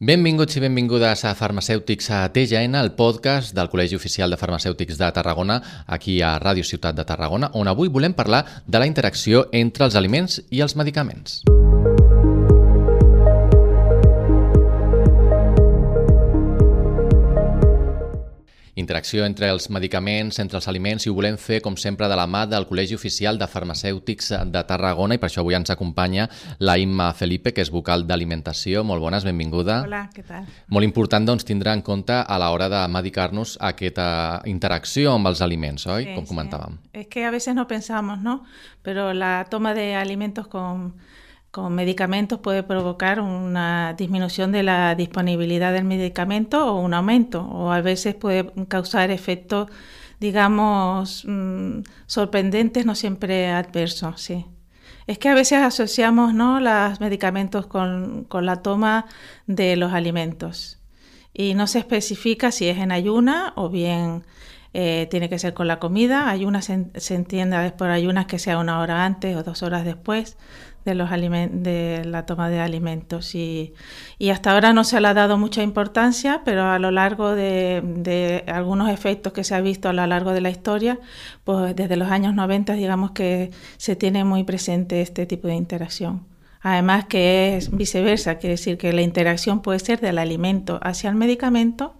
Benvinguts i benvingudes a Farmacèutics a TGN, el podcast del Col·legi Oficial de Farmacèutics de Tarragona, aquí a Ràdio Ciutat de Tarragona, on avui volem parlar de la interacció entre els aliments i els medicaments. Interacció entre els medicaments, entre els aliments, i ho volem fer, com sempre, de la mà del Col·legi Oficial de Farmacèutics de Tarragona, i per això avui ens acompanya la Imma Felipe, que és vocal d'alimentació. Molt bones, benvinguda. Hola, què tal? Molt important, doncs, tindrà en compte a l'hora de medicar-nos aquesta interacció amb els aliments, oi? Sí, com comentàvem. Sí. Es que a veces no pensamos, ¿no? Pero la toma de alimentos con con medicamentos puede provocar una disminución de la disponibilidad del medicamento o un aumento, o a veces puede causar efectos, digamos, mmm, sorprendentes, no siempre adversos, sí. Es que a veces asociamos ¿no? los medicamentos con, con la toma de los alimentos y no se especifica si es en ayuna o bien eh, tiene que ser con la comida. Ayunas se, se entiende por ayunas que sea una hora antes o dos horas después de, los de la toma de alimentos. Y, y, hasta ahora no se le ha dado mucha importancia, pero a lo largo de, de, algunos efectos que se ha visto a lo largo de la historia, pues desde los años 90 digamos que se tiene muy presente este tipo de interacción. Además que es viceversa, quiere decir que la interacción puede ser del alimento hacia el medicamento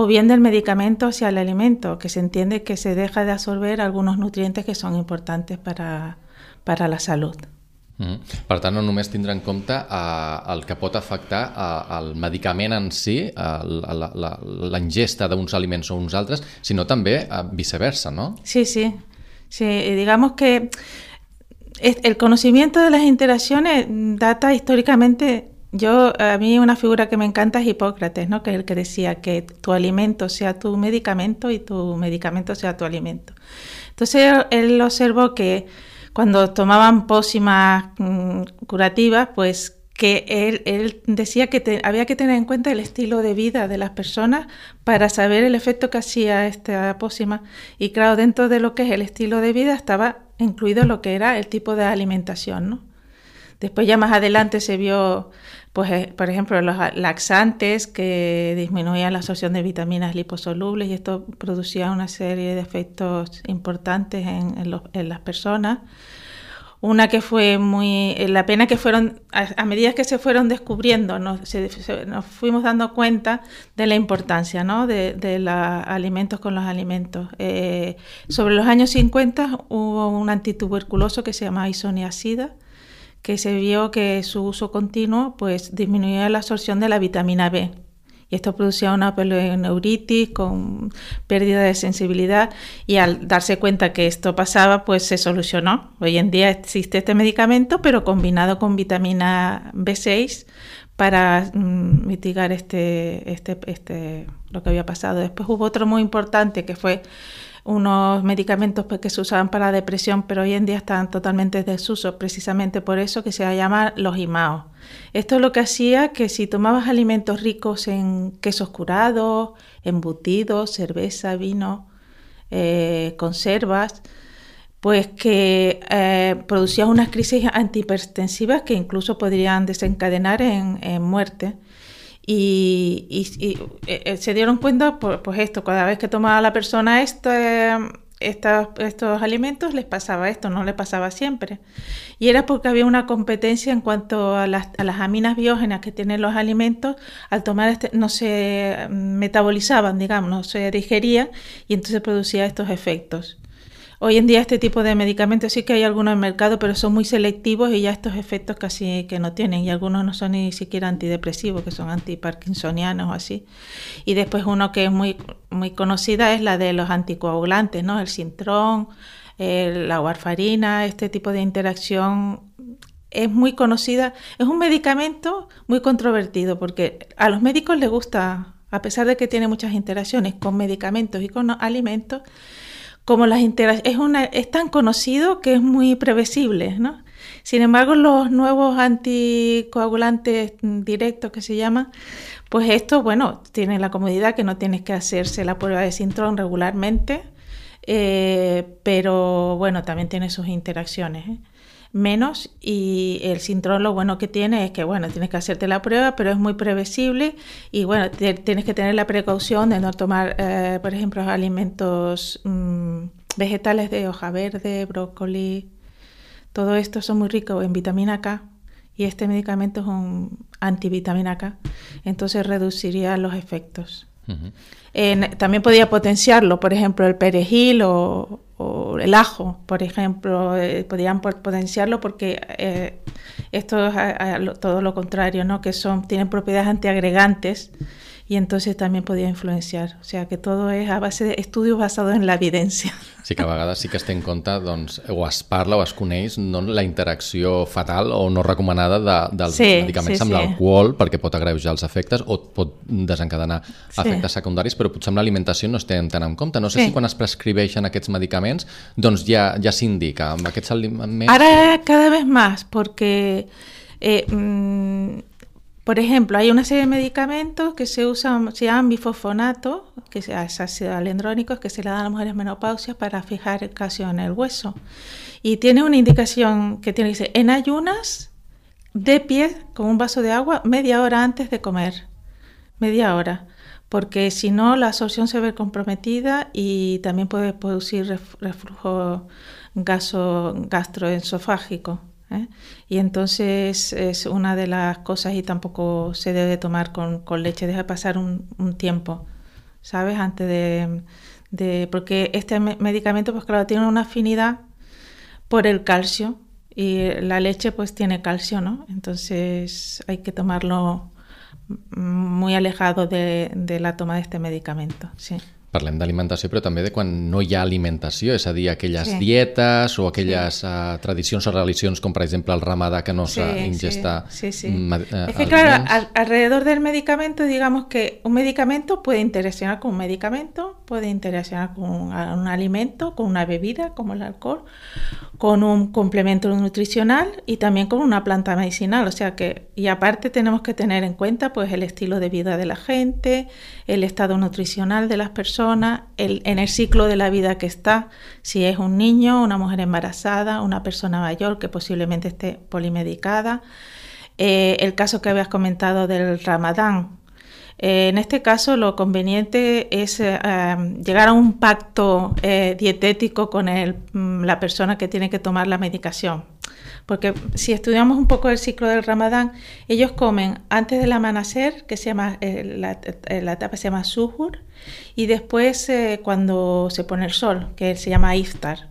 o bien del medicamento hacia el alimento, que se entiende que se deja de absorber algunos nutrientes que son importantes para, para la salud. Mm. Per tant, no només tindre en compte eh, el que pot afectar eh, el medicament en si, eh, l'ingesta d'uns aliments o uns altres, sinó també eh, viceversa, ¿no? Sí, sí. sí. Digamos que el conocimiento de las interacciones data históricamente yo, a mí una figura que me encanta es Hipócrates, ¿no? que es el que decía que tu alimento sea tu medicamento y tu medicamento sea tu alimento. Entonces él observó que cuando tomaban pócimas mmm, curativas, pues que él, decía que había que tener en cuenta el estilo de vida de las personas para saber el efecto que hacía esta pócima. Y claro, dentro de lo que es el estilo de vida estaba incluido lo que era el tipo de alimentación, ¿no? Después ya más adelante se vio, pues, eh, por ejemplo, los laxantes que disminuían la absorción de vitaminas liposolubles y esto producía una serie de efectos importantes en, las personas. Una que fue muy... Eh, la pena que fueron, a, medida que se fueron descubriendo, nos, fuimos dando cuenta de la importancia de, los alimentos con los alimentos. Eh, sobre los años 50 hubo un antituberculoso que se llamaba isoniazida, que se vio que su uso continuo pues disminuía la absorción de la vitamina B. Y esto producía una neuritis con pérdida de sensibilidad y al darse cuenta que esto pasaba, pues se solucionó. Hoy en día existe este medicamento, pero combinado con vitamina B6 para mm, mitigar este, este, este, lo que había pasado. Después hubo otro muy importante que fue unos medicamentos que se usaban para depresión, pero hoy en día están totalmente desuso, precisamente por eso que se llama los IMAO. Esto es lo que hacía que si tomabas alimentos ricos en quesos curados, embutidos, cerveza, vino, eh, conservas, pues que eh, producías unas crisis antihipertensivas que incluso podrían desencadenar en, en muerte. Y, y, y eh, se dieron cuenta, pues, pues, esto, cada vez que tomaba la persona eh, estos, estos alimentos, les pasaba esto, no le pasaba siempre. Y era porque había una competencia en cuanto a las, a las aminas biógenas que tienen los alimentos, al tomar este, no se metabolizaban, digamos, no se digerían, y entonces producía estos efectos. Hoy en día este tipo de medicamentos sí que hay algunos en el mercado, pero son muy selectivos y ya estos efectos casi que no tienen. Y algunos no son ni siquiera antidepresivos, que son antiparkinsonianos o así. Y después uno que es muy, muy conocida es la de los anticoagulantes, ¿no? El sintrón, la warfarina, este tipo de interacción es muy conocida. Es un medicamento muy controvertido porque a los médicos les gusta, a pesar de que tiene muchas interacciones con medicamentos y con alimentos, como las interacciones, es, una, es tan conocido que es muy previsible, ¿no? Sin embargo, los nuevos anticoagulantes directos que se llaman, pues esto, bueno, tiene la comodidad que no tienes que hacerse la prueba de sintrón regularmente, eh, pero bueno, también tiene sus interacciones. ¿eh? Menos y el sintrón lo bueno que tiene es que, bueno, tienes que hacerte la prueba, pero es muy previsible y, bueno, tienes que tener la precaución de no tomar, eh, por ejemplo, alimentos mm, vegetales de hoja verde, brócoli, todo esto son muy ricos en vitamina K y este medicamento es un antivitamina K, entonces reduciría los efectos. también podría potenciarlo, por ejemplo, el perejil o, el ajo, por ejemplo, eh, podrían potenciarlo porque eh, esto es todo lo contrario, ¿no? que son, tienen propiedades antiagregantes y entonces también podía influenciar. O sea que todo és a base d'estudis basats en l'evidència. Sí que a vegades sí que es té en compte, doncs, o es parla o es coneix no, la interacció fatal o no recomanada de, dels sí, medicaments sí, amb sí. l'alcohol perquè pot agreujar els efectes o pot desencadenar sí. efectes secundaris, però potser amb l'alimentació no es tenen tant en compte. No sé sí. si quan es prescribeixen aquests medicaments doncs ja, ja s'indica amb aquests aliments... Ara cada vez más, porque eh, mm, Por ejemplo, hay una serie de medicamentos que se usan, se llaman bifosfonato, que es ácido alendrónico, que se le dan a las mujeres menopausias para fijar el calcio en el hueso. Y tiene una indicación que tiene que en ayunas, de pie, con un vaso de agua, media hora antes de comer. Media hora. Porque si no, la absorción se ve comprometida y también puede producir reflujo gastroesofágico. ¿Eh? Y entonces es una de las cosas y tampoco se debe tomar con, leche, deja pasar un, tiempo, ¿sabes? Antes de, Porque este medicamento, pues claro, tiene una afinidad por el calcio y la leche pues tiene calcio, ¿no? Entonces hay que tomarlo muy alejado de, de la toma de este medicamento, sí. Parlem d'alimentació, però també de quan no hi ha alimentació, és a dir, aquelles sí. dietes o aquelles sí. uh, tradicions o religions, com per exemple el ramadà, que no sí, s'ingesta sí, sí, sí. Uh, Es que claro, al, alrededor del medicamento, digamos que un medicamento puede interaccionar con un medicamento, puede interaccionar con un, un alimento, con una bebida como el alcohol, con un complemento nutricional y también con una planta medicinal, o sea que, y aparte tenemos que tener en cuenta pues el estilo de vida de la gente, el estado nutricional de las personas, en el ciclo de la vida que está, si es un niño, una mujer embarazada, una persona mayor que posiblemente esté polimedicada. Eh, el caso que habías comentado del ramadán. Eh, en este caso, lo conveniente es eh, llegar a un pacto dietético con mm, la persona que tiene que tomar la medicación porque si estudiamos un poco el ciclo del ramadán, ellos comen antes del amanecer, que se llama, eh, la, eh, la, etapa se llama suhur, y después eh, cuando se pone el sol, que se llama iftar.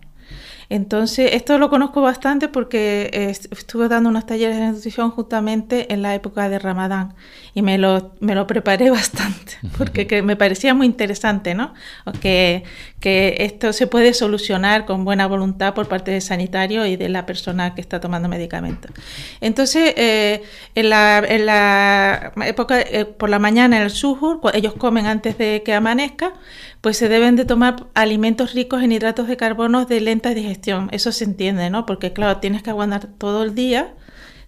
Entonces, esto lo conozco bastante porque estuve dando unos talleres de nutrición justamente en la época de Ramadán y me lo, me lo preparé bastante porque me parecía muy interesante, ¿no? Que, que esto se puede solucionar con buena voluntad por parte del sanitario y de la persona que está tomando medicamentos. Entonces, eh, en, la, en, la, época, eh, por la mañana en el suhur, ellos comen antes de que amanezca, pues se deben de tomar alimentos ricos en hidratos de carbono de lenta digestión. Eso se entiende, ¿no? Porque claro, tienes que aguantar todo el día,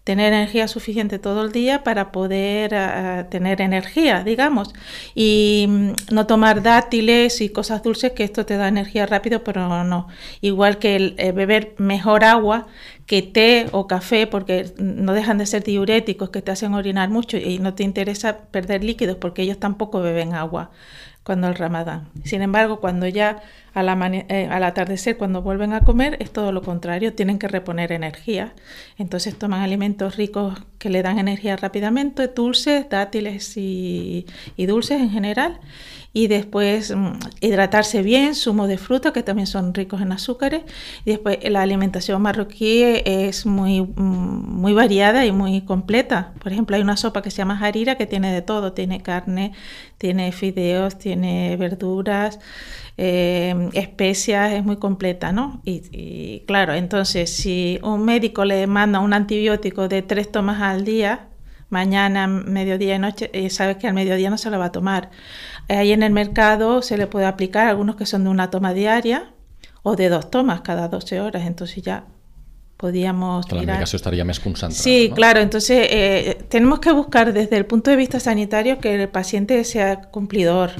tener energía suficiente todo el día para poder ah, tener energía, digamos. Y mm, no tomar dátiles y cosas dulces, que esto te da energía rápido, pero no. Igual que el, eh, beber mejor agua que té o café, porque no dejan de ser diuréticos que te hacen orinar mucho y no te interesa perder líquidos porque ellos tampoco beben agua cuando el ramadán. Sin embargo, cuando ya eh, al, atardecer, cuando vuelven a comer, es todo lo contrario, tienen que reponer energía. Entonces toman alimentos ricos que le dan energía rápidamente, dulces, dátiles y, y dulces en general y después mm, hidratarse bien, zumo de fruta que también son ricos en azúcares y después la alimentación marroquí es muy, mm, muy variada y muy completa. Por ejemplo, hay una sopa que se llama harira que tiene de todo, tiene carne, tiene fideos, tiene verduras, eh, especias, es muy completa, ¿no? Y, y claro, entonces si un médico le manda un antibiótico de tres tomas al día, mañana, mediodía y noche, y sabes que al mediodía no se lo va a tomar. Ahí en el mercado se le puede aplicar algunos que son de una toma diaria o de dos tomas cada 12 horas, entonces ya podíamos La medicación estaría más. Sí, claro, entonces eh, tenemos que buscar desde el punto de vista sanitario que el paciente sea cumplidor.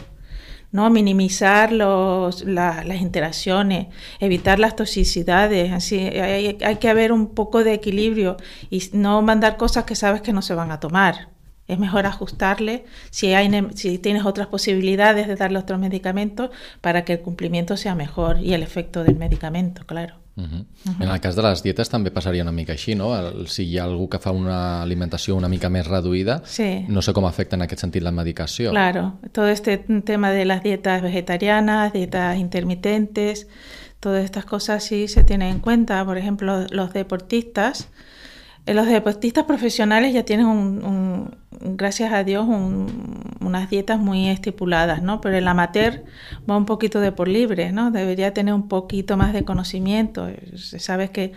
¿No? minimizar los, las interacciones, evitar las toxicidades, así hay, hay, que haber un poco de equilibrio y no mandar cosas que sabes que no se van a tomar. Es mejor ajustarle si, hay, si tienes otras posibilidades de darle otros medicamentos para que el cumplimiento sea mejor y el efecto del medicamento, claro. Uh -huh. Uh -huh. En el cas de les dietes també passaria una mica així, no? Si hi ha algú que fa una alimentació una mica més reduïda, sí. no sé com afecta en aquest sentit la medicació. Claro, todo este tema de las dietas vegetarianas, dietas intermitentes, todas estas cosas sí se tienen en cuenta. Por ejemplo, los deportistas, los deportistas profesionales ya tienen un, gracias a Dios, un, unas dietas muy estipuladas, ¿no? Pero el amateur va un poquito de por libre, ¿no? Debería tener un poquito más de conocimiento. Sabes que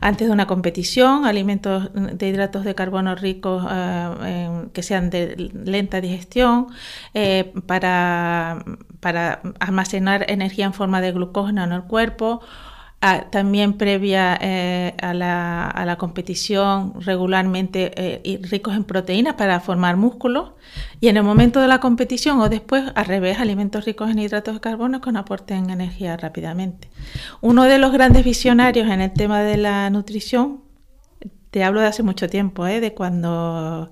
antes de una competición, alimentos de hidratos de carbono ricos eh, que sean de lenta digestión, eh, para, para almacenar energía en forma de glucógeno en el cuerpo, también previa eh, a, la, a, la, competición regularmente eh, ricos en proteínas para formar músculo y en el momento de la competición o después al revés alimentos ricos en hidratos de carbono con aporten energía rápidamente. Uno de los grandes visionarios en el tema de la nutrición, te hablo de hace mucho tiempo, ¿eh? de cuando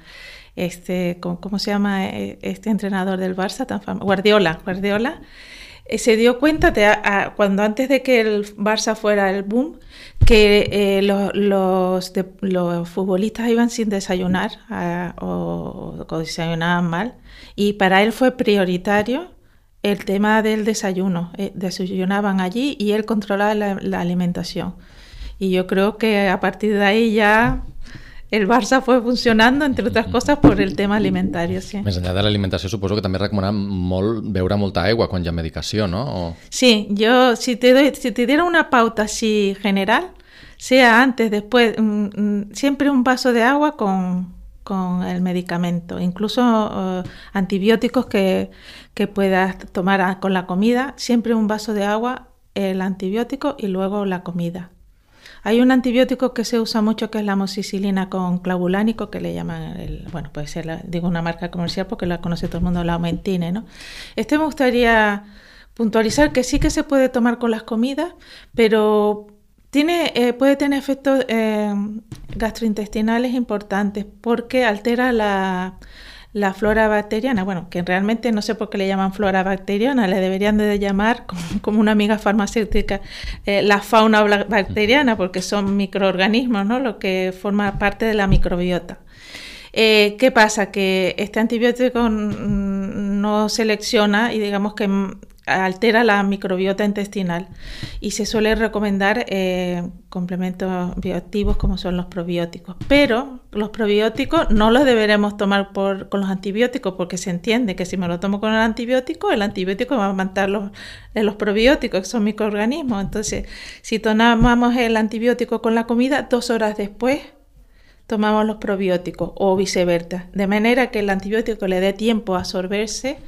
este, ¿cómo, se llama este entrenador del Barça tan famoso? Guardiola, Guardiola se dio cuenta de, cuando antes de que el Barça fuera el boom, que eh, los, futbolistas iban sin desayunar o, desayunaban mal. Y para él fue prioritario el tema del desayuno. Eh, desayunaban allí y él controlaba la, la alimentación. Y yo creo que a partir de ahí ya el Barça fue funcionando, entre otras cosas, por el tema alimentario. Sí. Més enllà de l'alimentació, suposo que també recomanen molt beure molta aigua quan hi ha medicació, ¿no? O... Sí, yo si te, doy, si te diera una pauta así general, sea antes, después, mmm, siempre un vaso de agua con, con el medicamento, incluso uh, antibióticos que, que puedas tomar con la comida, siempre un vaso de agua, el antibiótico y luego la comida. Hay un antibiótico que se usa mucho que es la amoxicilina con clavulánico, que le llaman, el, bueno, puede ser, la, digo una marca comercial porque la conoce todo el mundo, la aumentine, ¿no? Este me gustaría puntualizar que sí que se puede tomar con las comidas, pero tiene, eh, puede tener efectos eh, gastrointestinales importantes porque altera la, la flora bacteriana, bueno, que realmente no sé por qué le llaman flora bacteriana, le deberían de llamar, como, una amiga farmacéutica, eh, la fauna bacteriana, porque son microorganismos, ¿no? Lo que forma parte de la microbiota. Eh, ¿Qué pasa? Que este antibiótico no selecciona y digamos que altera la microbiota intestinal y se suele recomendar eh, complementos bioactivos como son los probióticos. Pero los probióticos no los deberemos tomar por, con los antibióticos porque se entiende que si me lo tomo con el antibiótico, el antibiótico va a matar los, los probióticos, que son microorganismos. Entonces, si tomamos el antibiótico con la comida, dos horas después tomamos los probióticos o viceversa, de manera que el antibiótico le dé tiempo a absorberse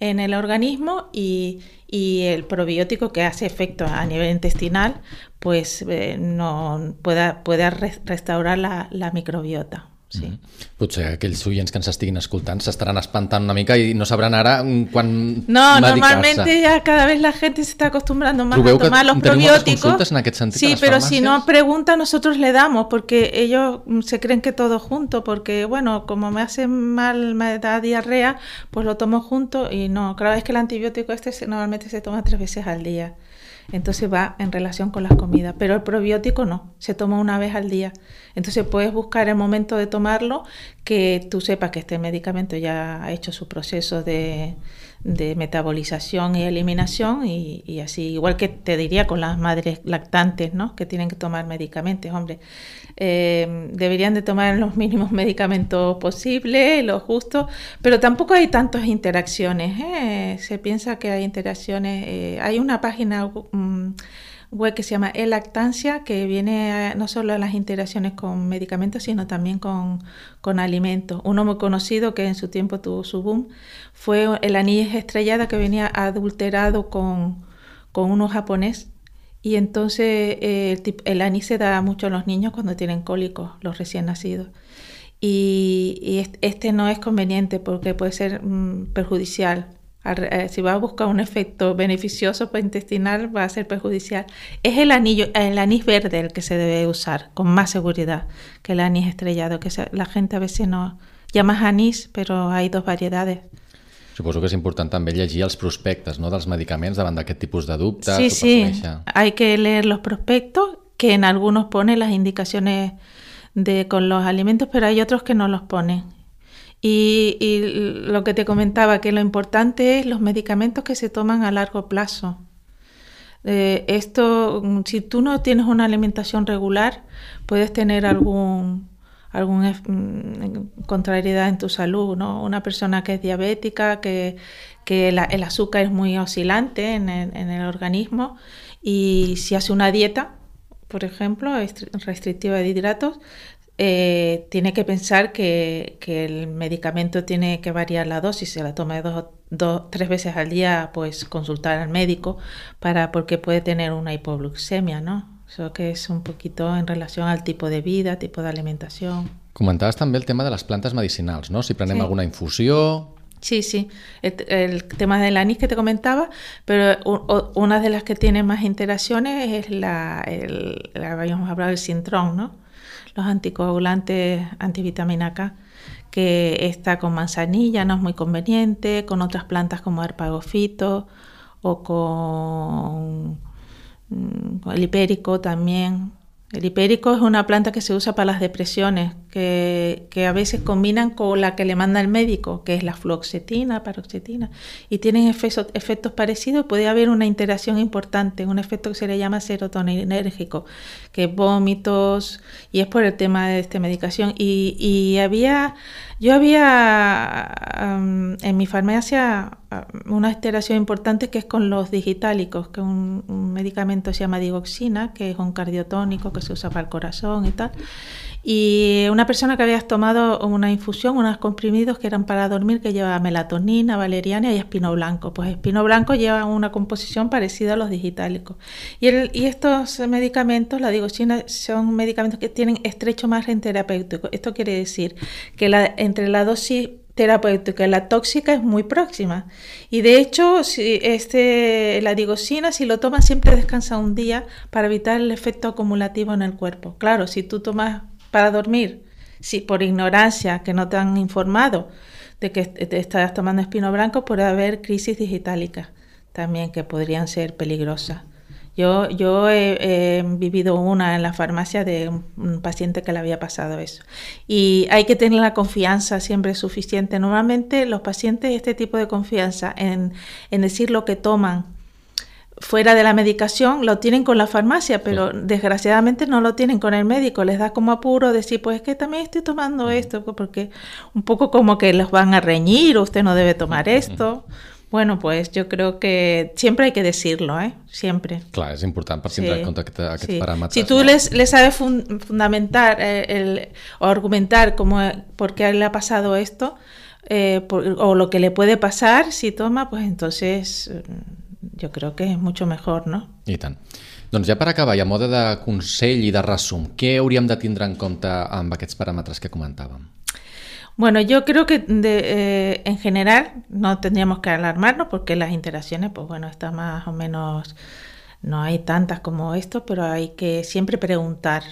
en el organismo y, y, el probiótico que hace efecto a nivel intestinal pues eh, no pueda, pueda restaurar la, la microbiota. Sí. Mm -hmm. Potser aquells oients que ens estiguin escoltant s'estaran espantant una mica i no sabran ara quan No, normalmente ya cada vez la gente se está acostumbrando más a tomar los probióticos. En aquest sentit sí, pero si no pregunta nosotros le damos porque ellos se creen que todo junto porque bueno, como me hace mal, me da diarrea, pues lo tomo junto y no, claro, es que el antibiótico este normalmente se toma tres veces al día. Entonces va en relación con las comidas, pero el probiótico no, se toma una vez al día. Entonces puedes buscar el momento de tomarlo que tú sepas que este medicamento ya ha hecho su proceso de, de metabolización y eliminación y, y, así, igual que te diría con las madres lactantes, ¿no? Que tienen que tomar medicamentos, hombre. Eh, deberían de tomar los mínimos medicamentos posibles, los justos, pero tampoco hay tantas interacciones. ¿eh? Se piensa que hay interacciones. Eh, hay una página um, web que se llama E-Lactancia, que viene a, no solo a las interacciones con medicamentos, sino también con, con, alimentos. Uno muy conocido que en su tiempo tuvo su boom fue el anís estrellada que venía adulterado con, con uno japonés y entonces eh, el, anís se da mucho a los niños cuando tienen cólicos, los recién nacidos. Y, este no es conveniente porque puede ser mm, perjudicial eh, si vas a buscar un efecto beneficioso para intestinal, va a ser perjudicial. Es el anillo, el anís verde el que se debe usar con más seguridad que el anís estrellado, que la gente a veces no llama anís, pero hay dos variedades. Suposo que es importante también llegir los prospectos no, dels medicaments davant d'aquest tipus de dubtes. Sí, sí, hay que leer los prospectos, que en algunos pone las indicaciones de con los alimentos, pero hay otros que no los ponen. Y, lo que te comentaba, que lo importante es los medicamentos que se toman a largo plazo. Eh, esto, si tú no tienes una alimentación regular, puedes tener algún alguna mm, contrariedad en tu salud, ¿no? Una persona que es diabética, que, que el azúcar es muy oscilante en el, en el organismo y si hace una dieta, por ejemplo, restrictiva de hidratos, eh, tiene que pensar que, el medicamento tiene que variar la dosis, se la toma dos, dos, tres veces al día, pues consultar al médico para porque puede tener una hipoglucemia, ¿no? Eso que es un poquito en relación al tipo de vida, tipo de alimentación. Comentaves també el tema de les plantes medicinals, no? Si prenem sí. alguna infusió... Sí, sí, el, el, tema del anís que te comentaba, pero una de las que tiene más interacciones es la, el, habíamos hablado del sintrón, ¿no? los anticoagulantes antivitamina K, que está con manzanilla, no es muy conveniente, con otras plantas como arpagofito o con, el hipérico también. El hipérico es una planta que se usa para las depresiones, que, a veces combinan con la que le manda el médico, que es la fluoxetina, paroxetina, y tienen efectos, parecidos. Puede haber una interacción importante, un efecto que se le llama serotoninérgico, que es vómitos, y es por el tema de esta medicación. Y, había yo había en mi farmacia una interacción importante que es con los digitálicos, que un, un medicamento se llama digoxina, que es un cardiotónico que se usa para el corazón y tal. Y una persona que había tomado una infusión, unos comprimidos que eran para dormir, que lleva melatonina, valeriana y espino blanco. Pues espino blanco lleva una composición parecida a los digitálicos. Y, el, y estos medicamentos, la digoxina, son medicamentos que tienen estrecho margen terapéutico. Esto quiere decir que la, entre la dosis terapéutica y la tóxica es muy próxima. Y de hecho, si este, la digoxina, si lo tomas, siempre descansa un día para evitar el efecto acumulativo en el cuerpo. Claro, si tú tomas para dormir, si por ignorancia que no te han informado de que te estás tomando espino blanco, puede haber crisis digitálicas también que podrían ser peligrosas. Yo, yo he, vivido una en la farmacia de un, paciente que le había pasado eso. Y hay que tener la confianza siempre suficiente. Normalmente los pacientes este tipo de confianza en, en decir lo que toman fuera de la medicación lo tienen con la farmacia, pero desgraciadamente no lo tienen con el médico. Les da como apuro decir, pues es que también estoy tomando esto, porque un poco como que los van a reñir, usted no debe tomar esto. Bueno, pues yo creo que siempre hay que decirlo, ¿eh? Siempre. Claro, es importante para sí. en cuenta que Si tú les, les sabes fundamentar eh, el, o argumentar cómo, por qué le ha pasado esto, eh, o lo que le puede pasar si toma, pues entonces jo crec que és mucho mejor, no? I tant. Doncs ja per acabar, i a mode de consell i de resum, què hauríem de tindre en compte amb aquests paràmetres que comentàvem? Bueno, yo creo que de, eh, en general no tendríamos que alarmarnos porque las interacciones, pues bueno, está más o menos, no hay tantas como esto, pero hay que siempre preguntar,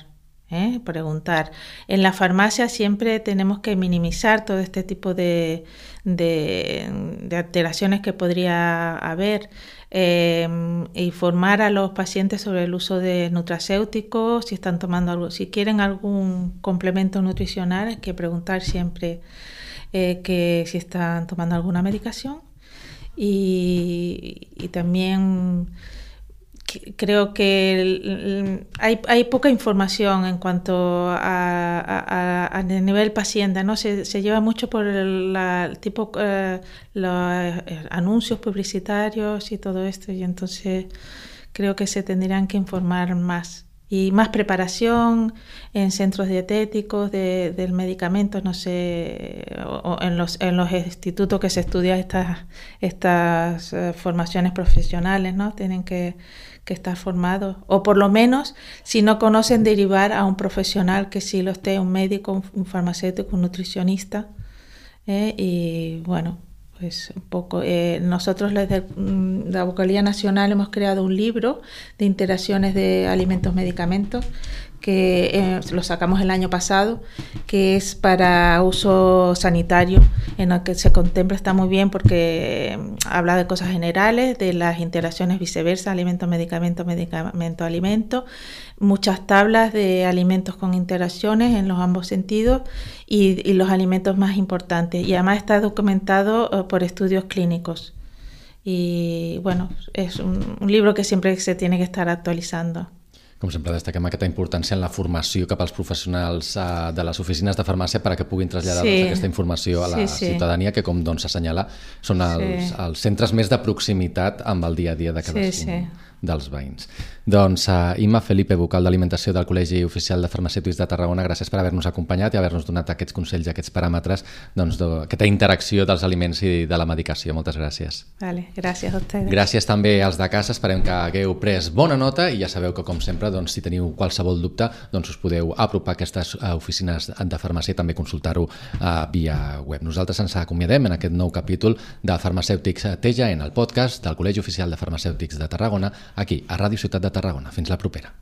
¿eh? preguntar. En la farmacia siempre tenemos que minimizar todo este tipo de, de, alteraciones que podría haber. Eh, informar a los pacientes sobre el uso de nutracéuticos, si están tomando algo, si quieren algún complemento nutricional, hay que preguntar siempre eh, que si están tomando alguna medicación y también creo que hay, hay, poca información en cuanto a, a, nivel paciente, ¿no? Se, se, lleva mucho por el, tipo eh, los eh, anuncios publicitarios y todo esto, y entonces creo que se tendrían que informar más. Y más preparación en centros dietéticos de, del medicamento, no sé, o, en, los, en los institutos que se estudian estas, estas eh, formaciones profesionales, ¿no? Tienen que que estar formado, o por lo menos, si no conocen, derivar a un profesional que sí lo esté, un médico, un farmacéutico, un nutricionista, ¿eh? y bueno, pues un poco. Eh, nosotros desde mm, la Vocalía Nacional hemos creado un libro de interacciones de alimentos-medicamentos que eh, lo sacamos el año pasado, que es para uso sanitario, en el que se contempla, está muy bien porque mm, habla de cosas generales, de las interacciones viceversa, alimento-medicamento, medicamento-alimento, muchas tablas de alimentos con interacciones en los ambos sentidos y, los alimentos más importantes. Y además está documentado eh, por estudios clínicos. Y bueno, es un libro que siempre se tiene que estar actualizando. Com sempre, destaquem aquesta importància en la formació cap als professionals uh, de les oficines de farmàcia per a que puguin traslladar sí. doncs, aquesta informació a la sí, sí. ciutadania, que com doncs s'assenyala són els, sí. els centres més de proximitat amb el dia a dia de cadascun. Sí, sí dels veïns. Doncs uh, Imma Felipe, vocal d'alimentació del Col·legi Oficial de Farmacèutics de Tarragona, gràcies per haver-nos acompanyat i haver-nos donat aquests consells, aquests paràmetres, doncs, d'aquesta interacció dels aliments i de la medicació. Moltes gràcies. Vale, gràcies a ustedes. Gràcies també als de casa, esperem que hagueu pres bona nota i ja sabeu que, com sempre, doncs, si teniu qualsevol dubte, doncs us podeu apropar a aquestes oficines de farmàcia i també consultar-ho uh, via web. Nosaltres ens acomiadem en aquest nou capítol de Farmacèutics Teja en el podcast del Col·legi Oficial de Farmacèutics de Tarragona aquí, a Ràdio Ciutat de Tarragona. Fins la propera.